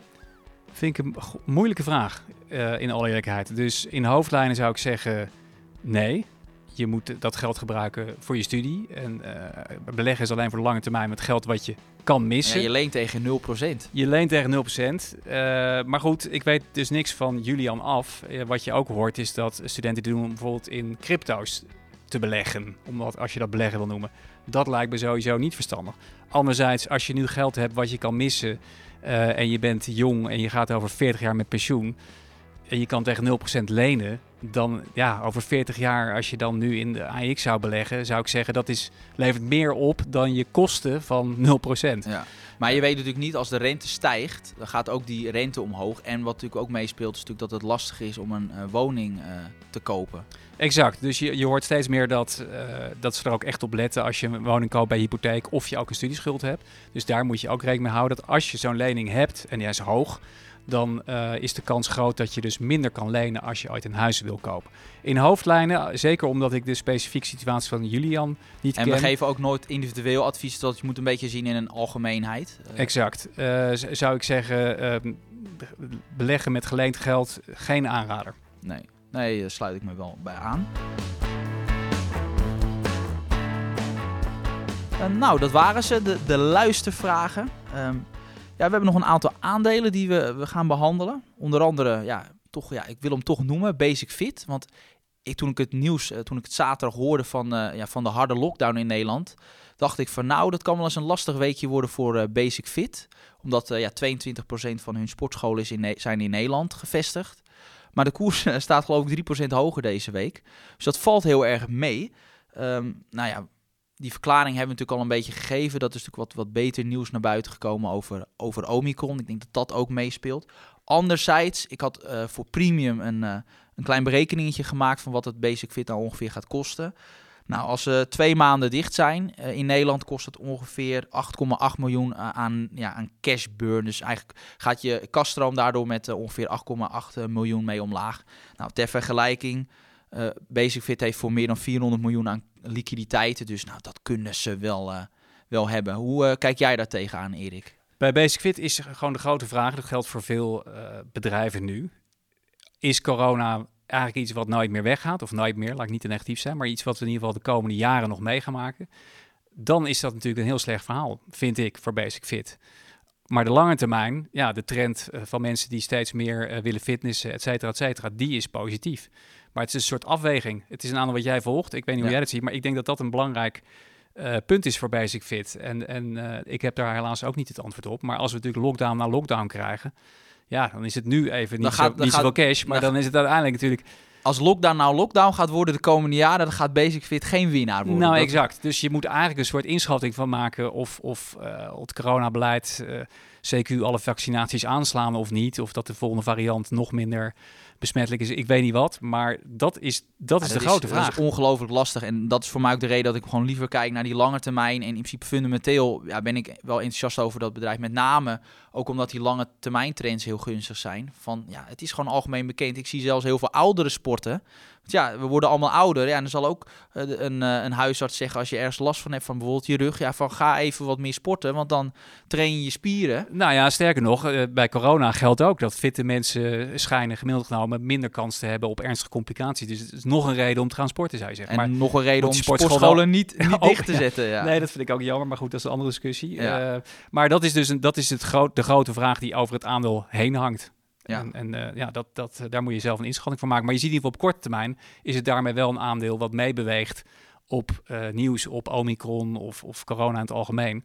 Vind ik een moeilijke vraag, uh, in alle eerlijkheid. Dus in hoofdlijnen zou ik zeggen nee. Je moet dat geld gebruiken voor je studie. En uh, beleggen is alleen voor de lange termijn met geld wat je kan missen. Ja, je leent tegen 0%. Je leent tegen 0%. Uh, maar goed, ik weet dus niks van Julian af. Wat je ook hoort is dat studenten doen om bijvoorbeeld in crypto's te beleggen. Omdat als je dat beleggen wil noemen. Dat lijkt me sowieso niet verstandig. Anderzijds, als je nu geld hebt wat je kan missen uh, en je bent jong en je gaat over 40 jaar met pensioen en je kan tegen 0% lenen, dan ja, over 40 jaar, als je dan nu in de AX zou beleggen, zou ik zeggen dat is, levert meer op dan je kosten van 0%. Ja. Maar je weet natuurlijk niet, als de rente stijgt, dan gaat ook die rente omhoog. En wat natuurlijk ook meespeelt, is natuurlijk dat het lastig is om een uh, woning uh, te kopen. Exact. Dus je, je hoort steeds meer dat, uh, dat ze er ook echt op letten als je een woning koopt bij hypotheek of je ook een studieschuld hebt. Dus daar moet je ook rekening mee houden dat als je zo'n lening hebt en die is hoog, dan uh, is de kans groot dat je dus minder kan lenen als je ooit een huis wil kopen. In hoofdlijnen, zeker omdat ik de specifieke situatie van Julian niet en ken. En we geven ook nooit individueel advies, dat je moet een beetje zien in een algemeenheid. Uh. Exact. Uh, zou ik zeggen, ehm, beleggen met geleend geld, geen aanrader. Nee, nee daar sluit ik me wel bij aan. nou, dat waren ze, de, de luistervragen. Um, ja, we hebben nog een aantal aandelen die we, we gaan behandelen. Onder andere, ja, toch, ja, ik wil hem toch noemen, Basic Fit. Want ik, toen ik het nieuws, uh, toen ik het zaterdag hoorde van, uh, ja, van de harde lockdown in Nederland, dacht ik van nou, dat kan wel eens een lastig weekje worden voor uh, Basic Fit. Omdat ja, 22% van hun sportscholen is in zijn in Nederland gevestigd. Maar de koers staat geloof ik 3% hoger deze week. Dus dat valt heel erg mee. Um, nou ja, die verklaring hebben we natuurlijk al een beetje gegeven. Dat is natuurlijk wat, wat beter nieuws naar buiten gekomen over, over Omicron. Ik denk dat dat ook meespeelt. Anderzijds, ik had uh, voor Premium een, uh, een klein berekeningetje gemaakt van wat het Basic Fit nou ongeveer gaat kosten. Nou, als ze uh, twee maanden dicht zijn, in Nederland kost het ongeveer 8,8 miljoen aan, ja, aan cash burn. Dus eigenlijk gaat je kaststroom daardoor met ongeveer 8,8 miljoen mee omlaag. Nou, ter vergelijking, uh, Basic Fit heeft voor meer dan 400 miljoen aan liquiditeiten. Dus nou, dat kunnen ze wel, wel hebben. Hoe kijk jij daar tegenaan, Erik? Bij Basic Fit is gewoon de grote vraag, dat geldt voor veel bedrijven nu. Is corona eigenlijk iets wat nooit meer weggaat? Of nooit meer, laat ik niet te negatief zijn, maar iets wat we in ieder geval de komende jaren nog mee gaan maken. Dan is dat natuurlijk een heel slecht verhaal, vind ik, voor Basic Fit. Maar de lange termijn, ja, de trend van mensen die steeds meer willen fitnessen, et cetera, et cetera, die is positief. Maar het is een soort afweging. Het is een aandeel wat jij volgt. Ik weet niet hoe jij dat ziet, maar ik denk dat dat een belangrijk uh, punt is voor Basic Fit. En, en uh, ik heb daar helaas ook niet het antwoord op. Maar als we natuurlijk lockdown na lockdown krijgen, ja, dan is het nu even niet, gaat, zo, niet gaat, zoveel cash. Maar dan, dan is het uiteindelijk natuurlijk als lockdown nou lockdown gaat worden de komende jaren, dan gaat Basic Fit geen winnaar worden. Nou, dat... exact. Dus je moet eigenlijk een soort inschatting van maken of, of uh, het coronabeleid, uh, CQ alle vaccinaties aanslaan of niet. Of dat de volgende variant nog minder besmettelijk is. Ik weet niet wat, maar dat is, dat is de grote is, vraag. Dat is ongelooflijk lastig en dat is voor mij ook de reden dat ik gewoon liever kijk naar die lange termijn. En in principe fundamenteel ja, ben ik wel enthousiast over dat bedrijf. Met name ook omdat die lange termijn trends heel gunstig zijn. Van, ja, het is gewoon algemeen bekend. Ik zie zelfs heel veel oudere sporten Want ja, we worden allemaal ouder. Ja, en dan zal ook eh, een, een huisarts zeggen als je ergens last van hebt van bijvoorbeeld je rug. Ja, van ga even wat meer sporten, want dan train je je spieren. Nou ja, sterker nog, bij corona geldt ook dat fitte mensen schijnen gemiddeld genomen minder kans te hebben op ernstige complicaties. Dus het is nog een reden om te gaan sporten, zou je zeggen. En maar, nog een reden om sportscholen niet, niet (laughs) dicht te zetten. Ja. Nee, dat vind ik ook jammer, maar goed, dat is een andere discussie. maar dat is dus een, dat is het groot, de grote vraag die over het aandeel heen hangt. Ja. En, en uh, ja, dat, dat, daar moet je zelf een inschatting van maken. Maar je ziet in ieder geval op korte termijn is het daarmee wel een aandeel wat meebeweegt op uh, nieuws, op Omicron of, of corona in het algemeen.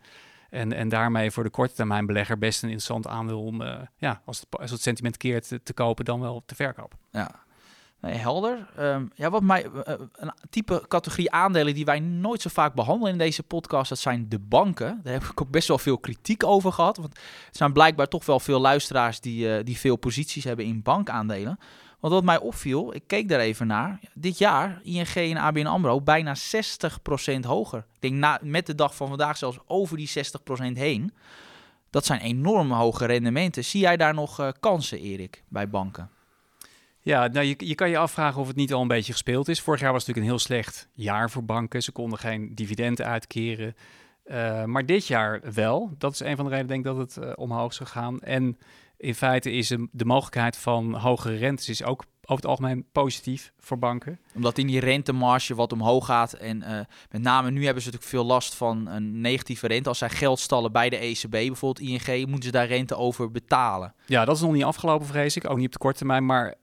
En, en daarmee voor de korte termijn belegger best een interessant aandeel om, uh, ja, als het, als het sentiment keert, te, te kopen dan wel te verkopen. Ja, Nee, helder. Um, ja, wat mij, uh, een type categorie aandelen die wij nooit zo vaak behandelen in deze podcast, dat zijn de banken. Daar heb ik ook best wel veel kritiek over gehad. Want er zijn blijkbaar toch wel veel luisteraars die, uh, die veel posities hebben in bankaandelen. Want wat mij opviel, ik keek daar even naar. Dit jaar, ING en ABN AMRO, bijna 60% hoger. Ik denk na, met de dag van vandaag zelfs over die 60% heen. Dat zijn enorm hoge rendementen. Zie jij daar nog kansen, Erik, bij banken? Ja, nou, je, je kan je afvragen of het niet al een beetje gespeeld is. Vorig jaar was het natuurlijk een heel slecht jaar voor banken. Ze konden geen dividenden uitkeren. Uh, maar dit jaar wel. Dat is een van de redenen denk ik dat het uh, omhoog is gegaan. En in feite is de mogelijkheid van hogere rentes is ook over het algemeen positief voor banken. Omdat in die rentemarge wat omhoog gaat. En uh, met name nu hebben ze natuurlijk veel last van een negatieve rente. Als zij geld stallen bij de ECB, bijvoorbeeld ING, moeten ze daar rente over betalen. Ja, dat is nog niet afgelopen, vrees ik. Ook niet op de korte termijn. Maar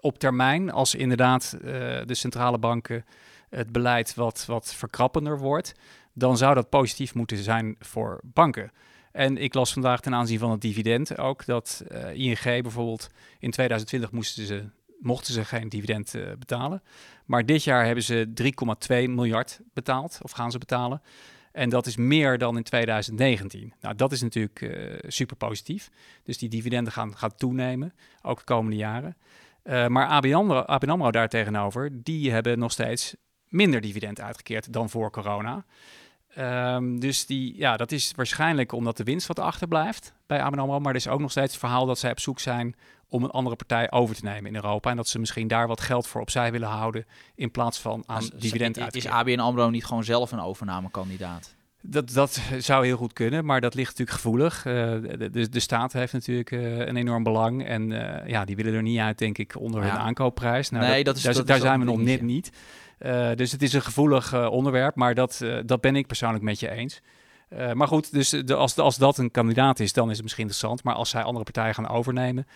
op termijn, als inderdaad uh, de centrale banken het beleid wat, wat verkrappender wordt, dan zou dat positief moeten zijn voor banken. En ik las vandaag ten aanzien van het dividend ook dat uh, ING bijvoorbeeld in 2020 moesten ze, mochten ze geen dividend uh, betalen. Maar dit jaar hebben ze 3,2 miljard betaald, of gaan ze betalen. En dat is meer dan in 2019. Nou, dat is natuurlijk super positief. Dus die dividenden gaan, gaan toenemen, ook de komende jaren. Uh, maar ABN AMRO, ABN AMRO daar tegenover, die hebben nog steeds minder dividend uitgekeerd dan voor corona. Um, dus die, ja, dat is waarschijnlijk omdat de winst wat achterblijft bij ABN AMRO. Maar er is ook nog steeds het verhaal dat zij op zoek zijn om een andere partij over te nemen in Europa. En dat ze misschien daar wat geld voor opzij willen houden in plaats van aan dividend uit. Is ABN AMRO niet gewoon zelf een overnamekandidaat? Dat, dat zou heel goed kunnen, maar dat ligt natuurlijk gevoelig. Uh, de, de, de, staat heeft natuurlijk uh, een enorm belang. En uh, ja, die willen er niet uit, denk ik, onder ja. hun aankoopprijs. Nou, nee, dat, dat is, daar, dat daar is zijn we nog net niet. dus het is een gevoelig onderwerp, maar dat, dat ben ik persoonlijk met je eens. maar goed, dus de, als, als dat een kandidaat is, dan is het misschien interessant. Maar als zij andere partijen gaan overnemen,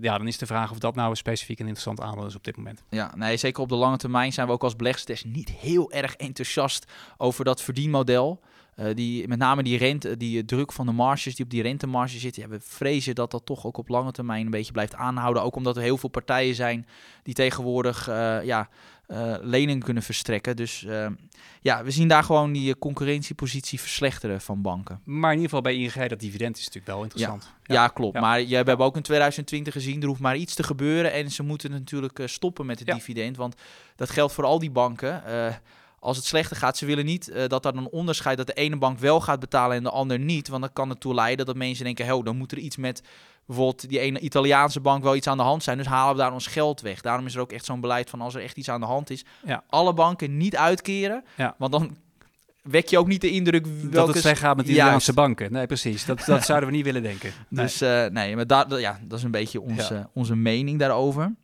ja, dan is de vraag of dat nou specifiek een interessant aandeel is op dit moment. Ja, nee, zeker op de lange termijn zijn we ook als beleggers niet heel erg enthousiast over dat verdienmodel. Uh, die, met name die, rente, die druk van de marges die op die rentemarge. Ja, we vrezen dat dat toch ook op lange termijn een beetje blijft aanhouden. Ook omdat er heel veel partijen zijn die tegenwoordig ja, uh, leningen kunnen verstrekken. Dus uh, ja, we zien daar gewoon die concurrentiepositie verslechteren van banken. Maar in ieder geval bij ING, dat dividend is natuurlijk wel interessant. Ja, ja. ja klopt. Ja. Maar je, we hebben ook in 2020 gezien, er hoeft maar iets te gebeuren. En ze moeten natuurlijk stoppen met het dividend. Want dat geldt voor al die banken als het slechter gaat, ze willen niet uh, dat er een onderscheid dat de ene bank wel gaat betalen en de ander niet. Want dan kan het toe leiden dat mensen denken, hé, dan moet er iets met bijvoorbeeld die ene Italiaanse bank wel iets aan de hand zijn. Dus halen we daar ons geld weg. Daarom is er ook echt zo'n beleid van als er echt iets aan de hand is, ja. alle banken niet uitkeren. Ja. Want dan wek je ook niet de indruk welke... dat het slecht gaat met die Italiaanse banken. Nee, precies. Dat, dat zouden we niet willen denken. (laughs) Nee. Dus uh, nee, maar daar, ja, dat is een beetje onze, ja. onze mening daarover.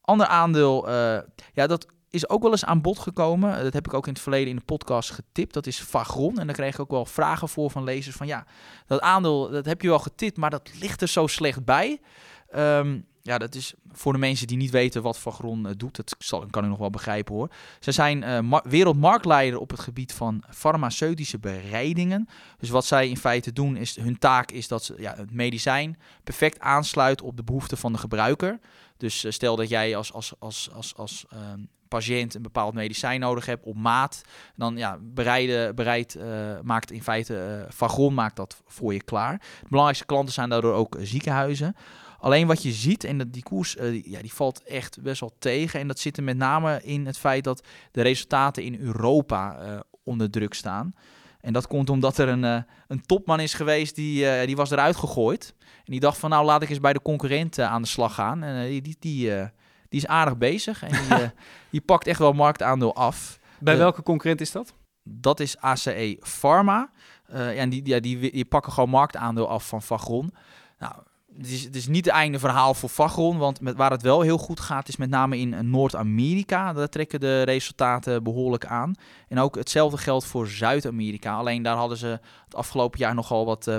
Ander aandeel, uh, ja, dat is ook wel eens aan bod gekomen. Dat heb ik ook in het verleden in de podcast getipt. Dat is Vagron. En daar kreeg ik ook wel vragen voor van lezers. Van ja, dat aandeel, dat heb je wel getipt, maar dat ligt er zo slecht bij. Um, ja, dat is voor de mensen die niet weten wat Vagron uh, doet. Dat zal, kan ik nog wel begrijpen hoor. Ze zijn uh, wereldmarktleider op het gebied van farmaceutische bereidingen. Dus wat zij in feite doen, is hun taak is dat ze ja, het medicijn perfect aansluit op de behoeften van de gebruiker. Dus stel dat jij als, als, als, als, als patiënt een bepaald medicijn nodig hebt op maat, dan ja, bereiden, bereid uh, maakt in feite uh, Vagon maakt dat voor je klaar. De belangrijkste klanten zijn daardoor ook ziekenhuizen. Alleen wat je ziet, en dat die koers die, ja, die valt echt best wel tegen. En dat zit er met name in het feit dat de resultaten in Europa onder druk staan. En dat komt omdat er een, een topman is geweest die, die was eruit gegooid. En die dacht van nou laat ik eens bij de concurrent aan de slag gaan. En die, die, die die is aardig bezig en die, eh, (laughs) die pakt echt wel marktaandeel af. Bij welke concurrent is dat? Dat is ACE Pharma. Ja, en die, ja, die, die pakken gewoon marktaandeel af van Vagron. Nou, het is, het is niet het einde verhaal voor Vagron, want met, waar het wel heel goed gaat is met name in Noord-Amerika. Daar trekken de resultaten behoorlijk aan. En ook hetzelfde geldt voor Zuid-Amerika. Alleen daar hadden ze het afgelopen jaar nogal wat eh,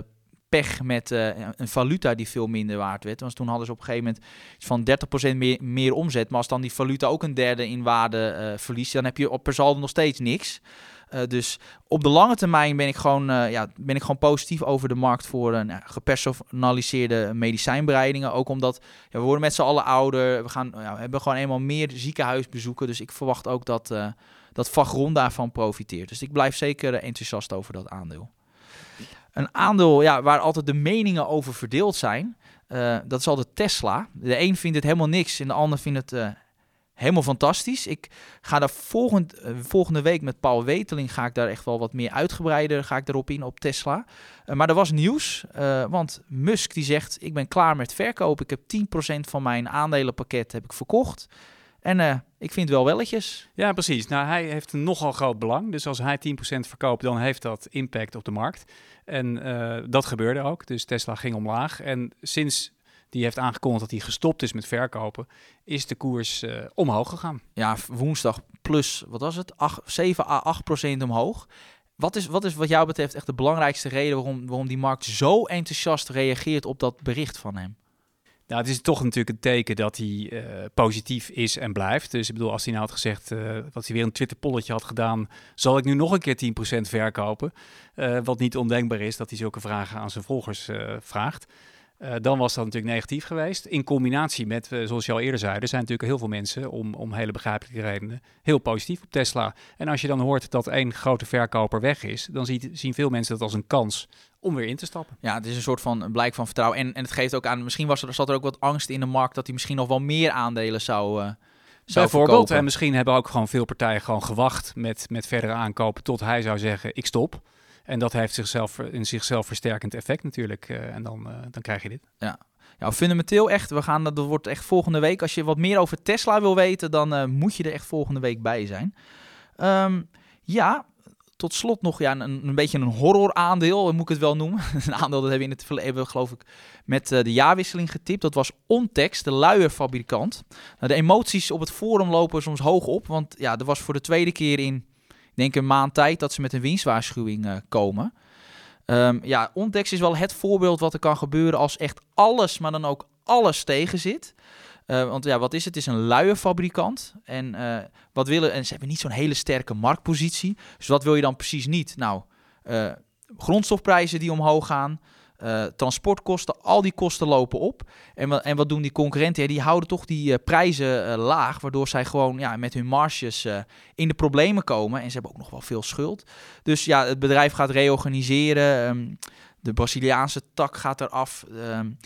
pech met eh, een valuta die veel minder waard werd. Want toen hadden ze op een gegeven moment van 30% meer, meer omzet. Maar als dan die valuta ook een derde in waarde eh, verliest, dan heb je op per saldo nog steeds niks. Eh, dus op de lange termijn ben ik, gewoon, ja, ben ik gewoon positief over de markt voor een gepersonaliseerde medicijnbereidingen. Ook omdat we worden met z'n allen ouder. We, gaan, ja, we hebben gewoon eenmaal meer ziekenhuisbezoeken. Dus ik verwacht ook dat, dat Vagron daarvan profiteert. Dus ik blijf zeker enthousiast over dat aandeel. Een aandeel ja, waar altijd de meningen over verdeeld zijn, eh, dat is altijd Tesla. De een vindt het helemaal niks en de ander vindt het eh, helemaal fantastisch. Ik ga daar volgend, eh, volgende week met Paul Weteling ga ik daar echt wel wat meer uitgebreider ga ik erop in op Tesla. Maar er was nieuws, want Musk die zegt ik ben klaar met verkopen. Ik heb 10% van mijn aandelenpakket heb ik verkocht. En eh, ik vind wel welletjes. Ja, precies. Nou, hij heeft een nogal groot belang. Dus als hij 10% verkoopt, dan heeft dat impact op de markt. En eh, dat gebeurde ook. Dus Tesla ging omlaag. En sinds die heeft aangekondigd dat hij gestopt is met verkopen, is de koers eh, omhoog gegaan. Ja, woensdag plus, wat was het? 8, 7 à 8 procent omhoog. Wat is, wat is wat jou betreft echt de belangrijkste reden waarom, waarom die markt zo enthousiast reageert op dat bericht van hem? Nou, het is toch natuurlijk een teken dat hij eh, positief is en blijft. Dus ik bedoel, als hij nou had gezegd, uh, dat hij weer een Twitter-polletje had gedaan, zal ik nu nog een keer 10% verkopen? Uh, wat niet ondenkbaar is dat hij zulke vragen aan zijn volgers vraagt. Dan was dat natuurlijk negatief geweest. In combinatie met, zoals je al eerder zei, er zijn natuurlijk heel veel mensen, om, om hele begrijpelijke redenen, heel positief op Tesla. En als je dan hoort dat één grote verkoper weg is, dan zien veel mensen dat als een kans om weer in te stappen. Ja, het is een soort van blijk van vertrouwen. En, en het geeft ook aan, misschien was er, zat er ook wat angst in de markt dat hij misschien nog wel meer aandelen zou. Uh, zou Bijvoorbeeld, en misschien hebben ook gewoon veel partijen gewoon gewacht met, met verdere aankopen tot hij zou zeggen, ik stop. En dat heeft zichzelf, in zichzelf versterkend effect natuurlijk. Uh, en dan, uh, dan krijg je dit. Ja. ja, fundamenteel echt. We gaan, dat wordt echt volgende week. Als je wat meer over Tesla wil weten, dan uh, moet je er echt volgende week bij zijn. Um, ja, tot slot nog ja, een, een beetje een horror aandeel, moet ik het wel noemen. (laughs) een aandeel dat hebben we in het verleden, geloof ik, met uh, de jaarwisseling getipt. Dat was Ontex, de luierfabrikant. Nou, de emoties op het forum lopen soms hoog op, want ja, er was voor de tweede keer in, denk een maand tijd, dat ze met een winstwaarschuwing uh, komen. Um, ja, Ontex is wel het voorbeeld wat er kan gebeuren als echt alles, maar dan ook alles tegen zit. Uh, want ja, wat is het? Het is een luierfabrikant. En uh, wat willen. En ze hebben niet zo'n hele sterke marktpositie. Dus wat wil je dan precies niet? Nou, uh, grondstofprijzen die omhoog gaan. Transportkosten, al die kosten lopen op. En, en wat doen die concurrenten? Ja, die houden toch die prijzen laag, waardoor zij gewoon ja, met hun marges in de problemen komen. En ze hebben ook nog wel veel schuld. Dus ja, het bedrijf gaat reorganiseren. Um, de Braziliaanse tak gaat eraf. Um,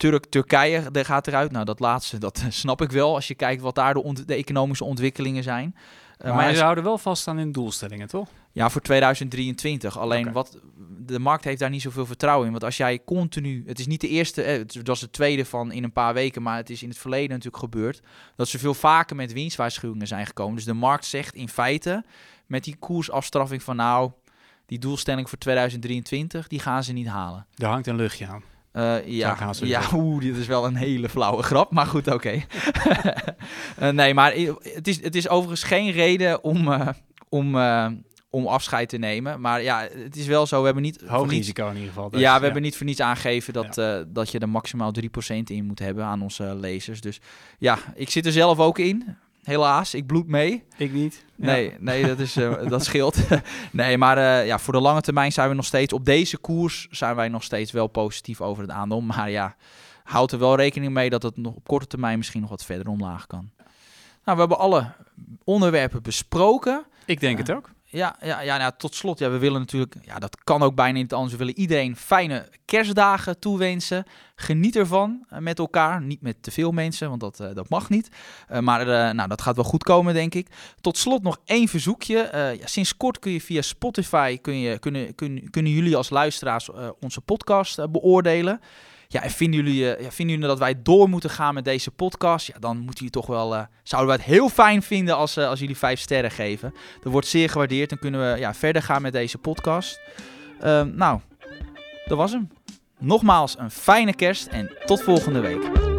Turk, Turkije de gaat eruit. Nou, dat laatste, dat (laughs) snap ik wel. Als je kijkt wat daar de, ont de economische ontwikkelingen zijn. Maar, maar ze houden wel vast aan hun doelstellingen, toch? Ja, voor 2023. Alleen wat de markt heeft daar niet zoveel vertrouwen in. Want als jij continu, het is niet de eerste, eh, het was de tweede van in een paar weken, maar het is in het verleden natuurlijk gebeurd dat ze veel vaker met winstwaarschuwingen zijn gekomen. Dus de markt zegt in feite met die koersafstraffing van nou, die doelstelling voor 2023, die gaan ze niet halen. Daar hangt een luchtje aan. Uh, ja, gaan ze ja zeggen. oeh, dit is wel een hele flauwe grap, maar goed, oké. uh, (laughs) nee, maar het is, het is overigens geen reden om, uh, om, om afscheid te nemen. Maar ja, het is wel zo, we hebben niet... Hoog risico in ieder geval. Dus, ja, we ja. hebben niet voor niets aangegeven dat, ja. dat je er maximaal 3% in moet hebben aan onze lezers. Dus ja, ik zit er zelf ook in. Helaas, ik bloed mee. Ik niet. Nee, ja. nee dat, is, uh, dat scheelt. (laughs) nee, maar uh, ja, voor de lange termijn zijn we nog steeds... Op deze koers zijn wij nog steeds wel positief over het aandeel. Maar ja, houd er wel rekening mee dat het nog op korte termijn misschien nog wat verder omlaag kan. Nou, we hebben alle onderwerpen besproken. Ik denk uh, het ook. Ja, ja, ja nou, tot slot, ja, we willen natuurlijk, ja, dat kan ook bijna niet anders. We willen iedereen fijne kerstdagen toewensen. Geniet ervan uh, met elkaar. Niet met te veel mensen, want dat, uh, dat mag niet. Uh, maar nou, dat gaat wel goed komen, denk ik. Tot slot nog één verzoekje. ja, sinds kort kun je via Spotify, kun je, kunnen, kun, kunnen jullie als luisteraars onze podcast beoordelen. Ja, en vinden jullie, eh, ja, vinden jullie dat wij door moeten gaan met deze podcast? Ja, dan moeten jullie toch wel, eh, zouden we het heel fijn vinden als, eh, als jullie vijf sterren geven. Dat wordt zeer gewaardeerd. Dan kunnen we ja, verder gaan met deze podcast. Ehm, nou, dat was hem. Nogmaals een fijne kerst en tot volgende week.